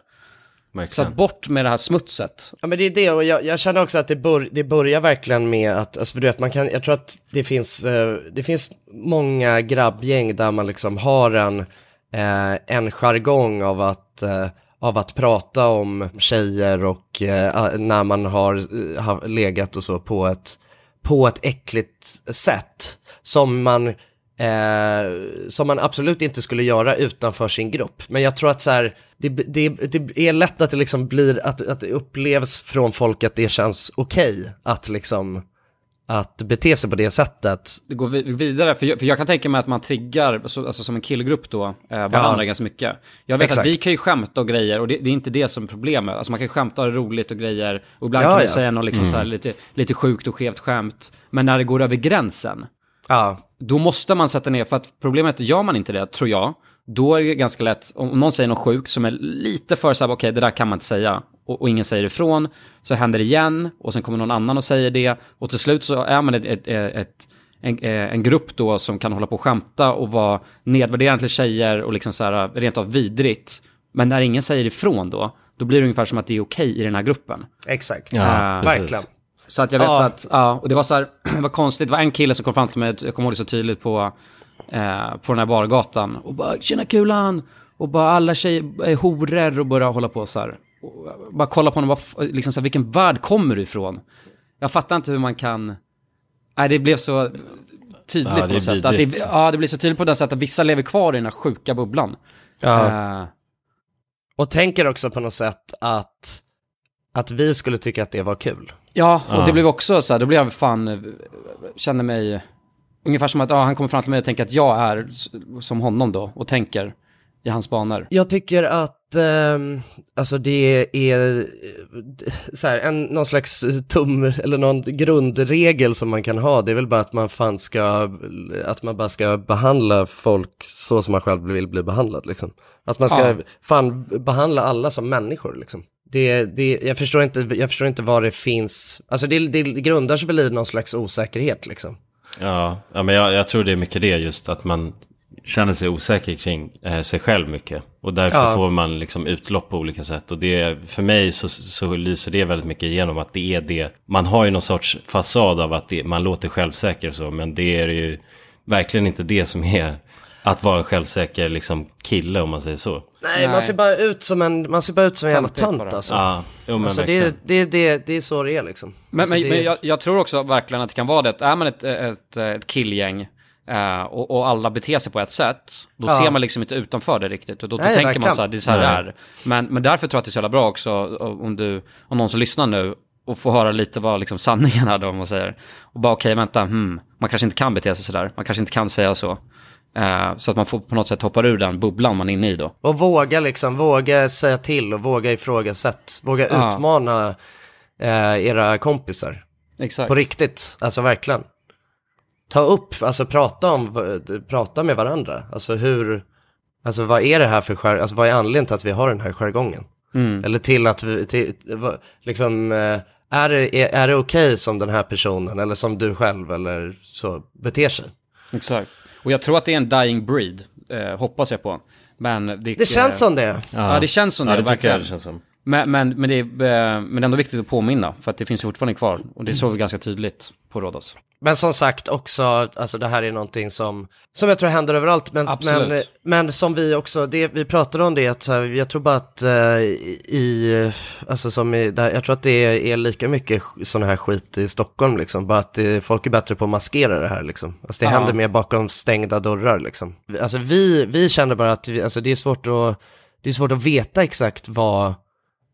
Så att bort med det här smutset. Ja men det är det och jag, jag känner också att det, bör, det börjar verkligen med att, alltså för du vet man kan, jag tror att det finns, eh, det finns många grabbgäng där man liksom har en, eh, en jargong av att, eh, av att prata om tjejer och eh, när man har, eh, har legat och så på ett, på ett äckligt sätt som man Eh, som man absolut inte skulle göra utanför sin grupp. Men jag tror att så här, det, det, det är lätt att det liksom blir, att, att det upplevs från folk att det känns okej att liksom, att bete sig på det sättet. Det går vi- vidare, för jag, för jag kan tänka mig att man triggar, så, alltså som en killgrupp då, eh, varandra Ja. ganska mycket. Jag vet Exakt. att vi kan ju skämta och grejer, och det, det är inte det som är problemet. Alltså man kan skämta och roligt och grejer, och ibland Ja, kan man ja. säga något liksom Mm. så här, lite, lite sjukt och skevt skämt. Men när det går över gränsen, Ja. då måste man sätta ner, för att problemet gör man inte det, tror jag, då är det ganska lätt, om någon säger något sjukt som är lite för så här, okej, det där kan man inte säga, och, och ingen säger ifrån, så händer det igen, och sen kommer någon annan och säger det, och till slut så är man ett, ett, ett en, eh, en grupp då som kan hålla på och skämta och vara nedvärderande till tjejer och liksom så här rent av vidrigt. Men när ingen säger ifrån då, då blir det ungefär som att det är okej i den här gruppen. Exakt, Eh, verkligen. Så att jag vet Ja. att, ja, och det var så här, det var konstigt, det var en kille som kom fram till mig, jag kommer ihåg det så tydligt på, eh, på den här bargatan. Och bara, tjena kulan! Och bara alla tjejer är horor och börjar hålla på så här. Bara kolla på honom, bara, liksom så här, vilken värld kommer du ifrån? Jag fattar inte hur man kan... Nej, det blev så tydligt Ja, på något sätt. Att det, ja, det blir så tydligt på det sättet att vissa lever kvar i den här sjuka bubblan. Ja. Eh, Och tänker också på något sätt att, att vi skulle tycka att det var kul. Ja, och Ja. det blev också så här, då blev jag fan, eh, kände mig, ungefär som att ja, han kommer fram till mig och tänker att jag är som honom då, och tänker i hans banor. Jag tycker att, ehm, alltså det är eh, så här, en, någon slags tum, eller någon grundregel som man kan ha, det är väl bara att man fan ska, att man bara ska behandla folk så som man själv vill bli behandlad liksom. Att man ska Ja. fan behandla alla som människor liksom. Det, det, jag, förstår inte, jag förstår inte vad det finns, alltså det, det grundar sig väl i någon slags osäkerhet liksom. Ja, ja men jag, jag tror det är mycket det just att man känner sig osäker kring eh, sig själv mycket. Och därför Ja. får man liksom utlopp på olika sätt. Och det, för mig så, så lyser det väldigt mycket igenom att det är det. Man har ju någon sorts fasad av att det, man låter självsäker och så. Men det är ju verkligen inte det som är att vara en självsäker liksom, kille om man säger så. Nej, man ser bara ut som en, man ser bara ut som en jävla tönt alltså. Ja, jo, men alltså det, verkligen. det, det, det är så det är liksom. Men, alltså, men, det, men jag, jag tror också verkligen att det kan vara det, är man ett, ett, ett killgäng eh, och, och alla beter sig på ett sätt, då Ja. ser man liksom inte utanför det riktigt. Och då, då Nej, tänker man verkligen. så här, det är så här det är. Men, men därför tror jag att det är så jävla bra också, om, du, om någon som lyssnar nu, och får höra lite vad liksom sanningen är då, om man säger. Och bara okej, vänta, hmm, man kanske inte kan bete sig sådär, man kanske inte kan säga så. Eh, så att man får på något sätt hoppar ur den bubblan man är inne i då. Och våga liksom, våga säga till och våga ifrågasätta. Våga Ja. utmana eh, era kompisar. Exakt. På riktigt, alltså verkligen. Ta upp, alltså prata om, prata med varandra. Alltså hur, alltså vad är det här för skär, alltså vad är anledningen till att vi har den här jargongen? Mm. Eller till att vi, till, liksom, eh, är det, är, är det okej som den här personen eller som du själv eller så beter sig? Exakt. Och jag tror att det är en dying breed, eh, hoppas jag på. Men det, Det känns som det. Ja, det känns som Ja, det, det jag verkligen. det känns som. Men, men, men, det är, eh, men det är ändå viktigt att påminna, för att det finns fortfarande kvar. Och det såg vi ganska tydligt på Rhodos. Men som sagt också, alltså det här är någonting som, som jag tror händer överallt, men, Absolut. men, men som vi också, det, vi pratade om det, att här, jag tror bara att eh, i, alltså som i, där, jag tror att det är, är lika mycket sån här skit i Stockholm liksom, bara att det, folk är bättre på att maskera det här liksom. Alltså det Ja. händer mer bakom stängda dörrar liksom. Alltså vi, vi känner bara att vi, alltså det är svårt att, det är svårt att veta exakt vad,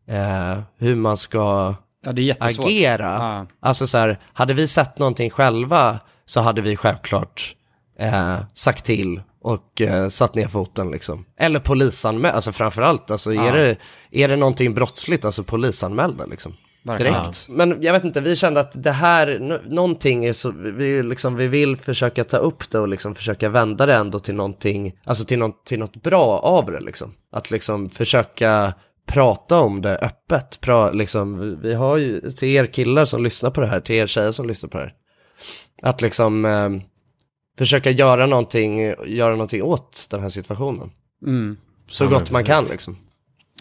eh, hur man ska Ja, det är jättesvårt. agera. Ja. Alltså så här, hade vi sett någonting själva så hade vi självklart eh, sagt till och eh, satt ner foten liksom. Eller polisanmäld, alltså framförallt, alltså Ja. är, det, är det någonting brottsligt, alltså polisanmälda liksom. Verkligen. Direkt. Men jag vet inte, vi kände att det här, någonting är så, vi, liksom, vi vill försöka ta upp det och liksom försöka vända det ändå till någonting, alltså till, något, till något bra av det liksom. Att liksom försöka prata om det öppet, pra, liksom, vi- har ju, till er killar som lyssnar på det här, till er tjejer som lyssnar på det här, att liksom eh, försöka göra någonting, göra någonting åt den här situationen. Mm. Så Ja, gott man kan liksom.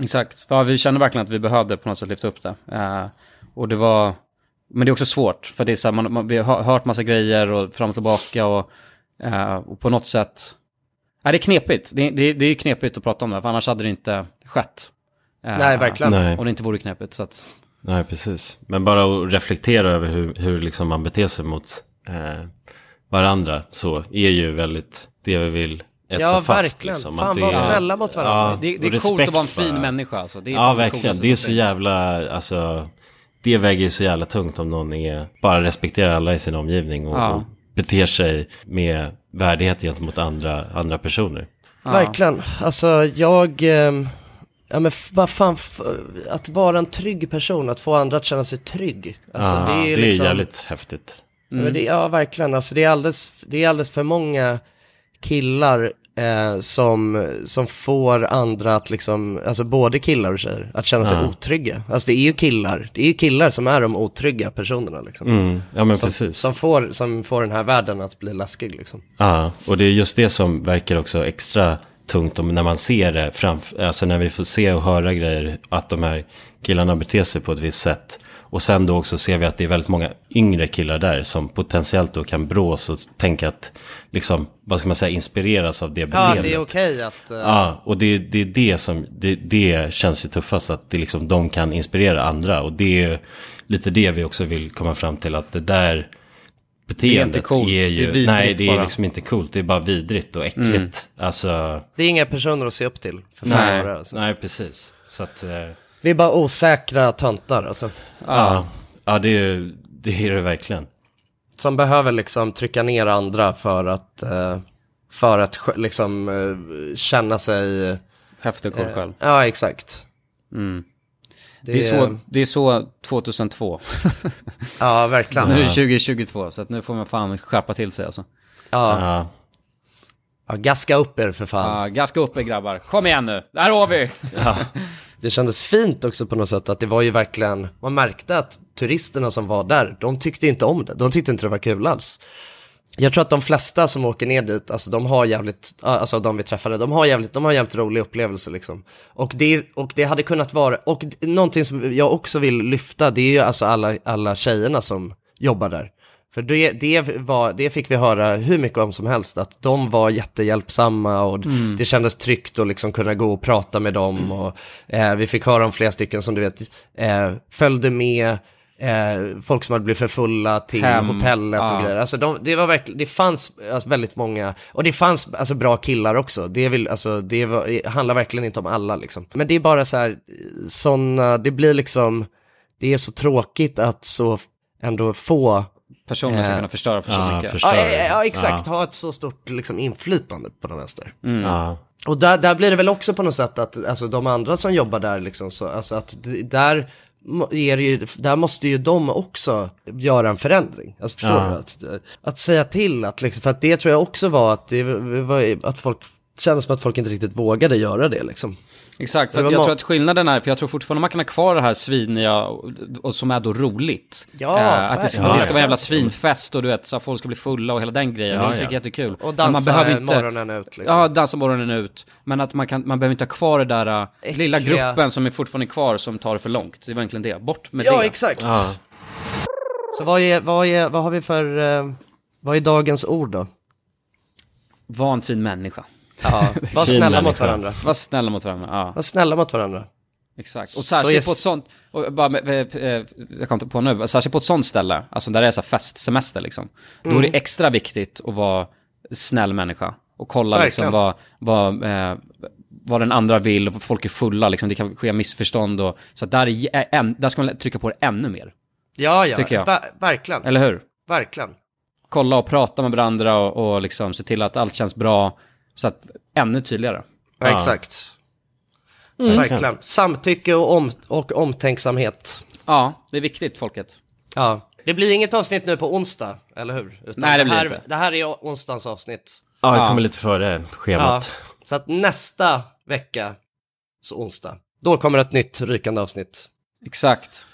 Exakt. Ja, vi kände verkligen att vi behövde på något sätt lyfta upp det. Eh, och det var, men det är också svårt, för det är så här, man, man, vi har hört massa grejer och fram och tillbaka och, eh, och på något sätt, nej det är knepigt. Det, det, det är knepigt att prata om det, för annars hade det inte skett. Eh, Nej, verkligen. Nej. Om det inte vore knepigt, så att, Nej, precis. Men bara att reflektera över hur, hur liksom man beter sig mot eh, varandra så är ju väldigt det vi vill etsa Ja, fast. verkligen. Liksom, Fan, att det var är- snälla mot varandra. Det- det är och coolt att vara en fin bara. människa, alltså. Det är ja, verkligen. Det är så jävla, alltså, det väger ju så jävla tungt om någon är, bara respekterar alla i sin omgivning och, Ja. och beter sig med värdighet gentemot andra, andra personer. Verkligen. Alltså jag, ehm, ja men bara fan, att vara en trygg person, att få andra att känna sig trygg. Alltså Ja, det är ju det är liksom, jävligt häftigt. Ja, men det, ja verkligen, alltså det är alldeles, det är alldeles för många killar eh, som, som får andra att liksom, alltså både killar och tjejer, att känna sig Ja. otrygga. Alltså det är ju killar, det är ju killar som är de otrygga personerna liksom. Mm, ja, men som, precis. Som får, som får den här världen att bli läskig liksom. Ja, och det är just det som verkar också extra tungt om när man ser det framför, alltså när vi får se och höra grejer, att de här killarna beter sig på ett visst sätt. Och sen då också ser vi att det är väldigt många yngre killar där som potentiellt då kan brås och tänka att, liksom, vad ska man säga, inspireras av det Ja, beteendet. det är okej att... eh, Ja, och det, det är det som, det, det känns ju tuffast att det liksom, de kan inspirera andra. Och det är lite det vi också vill komma fram till, att det där beteendet Det är inte coolt, är det är ju, vidrigt nej det är bara. liksom inte coolt, det är bara vidrigt och äckligt. Mm. Alltså, Det är inga personer att se upp till. För nej, är, alltså. nej precis. Så att, eh, Det är bara osäkra töntar alltså. ja, ja det, är, det är det verkligen. Som behöver liksom trycka ner andra för att, eh, för att liksom eh, känna sig... Häftig och cool eh, själv. Ja, exakt. Mm. Det, Det är så, det är så 2002. Ja, verkligen. Nu är det Ja. 2022, så att nu får man fan skärpa till sig alltså. Ja. ja, gaska upp er för fan. Ja, gaska upp er grabbar. Kom igen nu, där har vi! Ja. Det kändes fint också på något sätt att det var ju verkligen, man märkte att turisterna som var där, de tyckte inte om det. De tyckte inte det var kul alls. Jag tror att de flesta som åker ner dit, alltså de har jävligt, alltså de vi träffade, de har jävligt, de har jävligt rolig upplevelse liksom. Och det, och det hade kunnat vara, och någonting som jag också vill lyfta, det är ju alltså alla, alla tjejerna som jobbar där. För det, det, var, det fick vi höra hur mycket om som helst, att de var jättehjälpsamma och Mm. det kändes tryggt att liksom kunna gå och prata med dem. Och, eh, vi fick höra om flera stycken som du vet eh, följde med, eh, folk som hade blivit för fulla till Hem, hotellet ja. och grejer. Alltså de, det var verkligen, det fanns alltså, väldigt många, och det fanns alltså bra killar också. Det, vill, alltså, det var, det handlar verkligen inte om alla liksom. Men det är bara så här, sådana, det blir liksom, det är så tråkigt att så ändå få Personer ska kunna förstöra för så ja. Ja, ja, ja, exakt. Ja. Ha ett så stort liksom, inflytande på den vänster. Mm. Ja. Och där, där blir det väl också på något sätt att alltså, de andra som jobbar där, liksom, så, alltså, att det- där, det ju, där måste ju de också göra en förändring. Alltså, förstår Ja. du? Att, att säga till, att, liksom, för att det tror jag också var att, det var, att folk kändes som att folk inte riktigt vågade göra det. Liksom. Exakt, för jag tror att skillnaden är, för jag tror fortfarande man kan ha kvar det här sviniga, och, och som är då roligt. Ja, Eh, att det, ska- verkligen. det ska vara en jävla svinfest och du vet, så att folk ska bli fulla och hela den grejen. Ja, det är säkert ja. jättekul. Och dansa morgonen ut, liksom. Ja, dansa morgonen ut. Men att man, kan, man behöver inte ha kvar det där lilla Äckliga. gruppen som är fortfarande kvar som tar det för långt. Det är verkligen det. Bort med Ja, det. exakt. Så vad, är, vad, är, vad har vi för, eh, vad är dagens ord då? Var en fin människa. Ja, var snälla mot varandra. Var snälla mot varandra, ja. Var snälla mot varandra. Exakt. Och Så särskilt är- på ett sånt, och bara, med- eh, jag kom på nu, särskilt på ett sånt ställe, alltså där det är så här festsemester liksom. Då är Mm. det extra viktigt att vara snäll människa. Och kolla liksom Verkligen. vad, vad, eh, vad den andra vill, och folk är fulla liksom, det kan ske missförstånd och så att där, är, en, där ska man trycka på det ännu mer. Ja, ja, Tycker jag. Ver- verkligen. Eller hur? Verkligen. Kolla och prata med varandra och, och liksom se till att allt känns bra, så att ännu tydligare. Ja, exakt. Mm. Verkligen. Samtycke och, om, och omtänksamhet. Ja, det är viktigt folket. Ja. Det blir inget avsnitt nu på onsdag, eller hur? Utan Nej, det blir här, inte. Det här är onsdagens avsnitt. Ja, det kommer lite före schemat. Ja, så att nästa vecka, så onsdag, då kommer ett nytt rykande avsnitt. Exakt.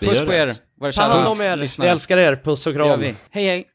Puss på det. er, våra Ta hand kära om er. lyssnare. Vi älskar er. Puss och Det kram. Hej hej.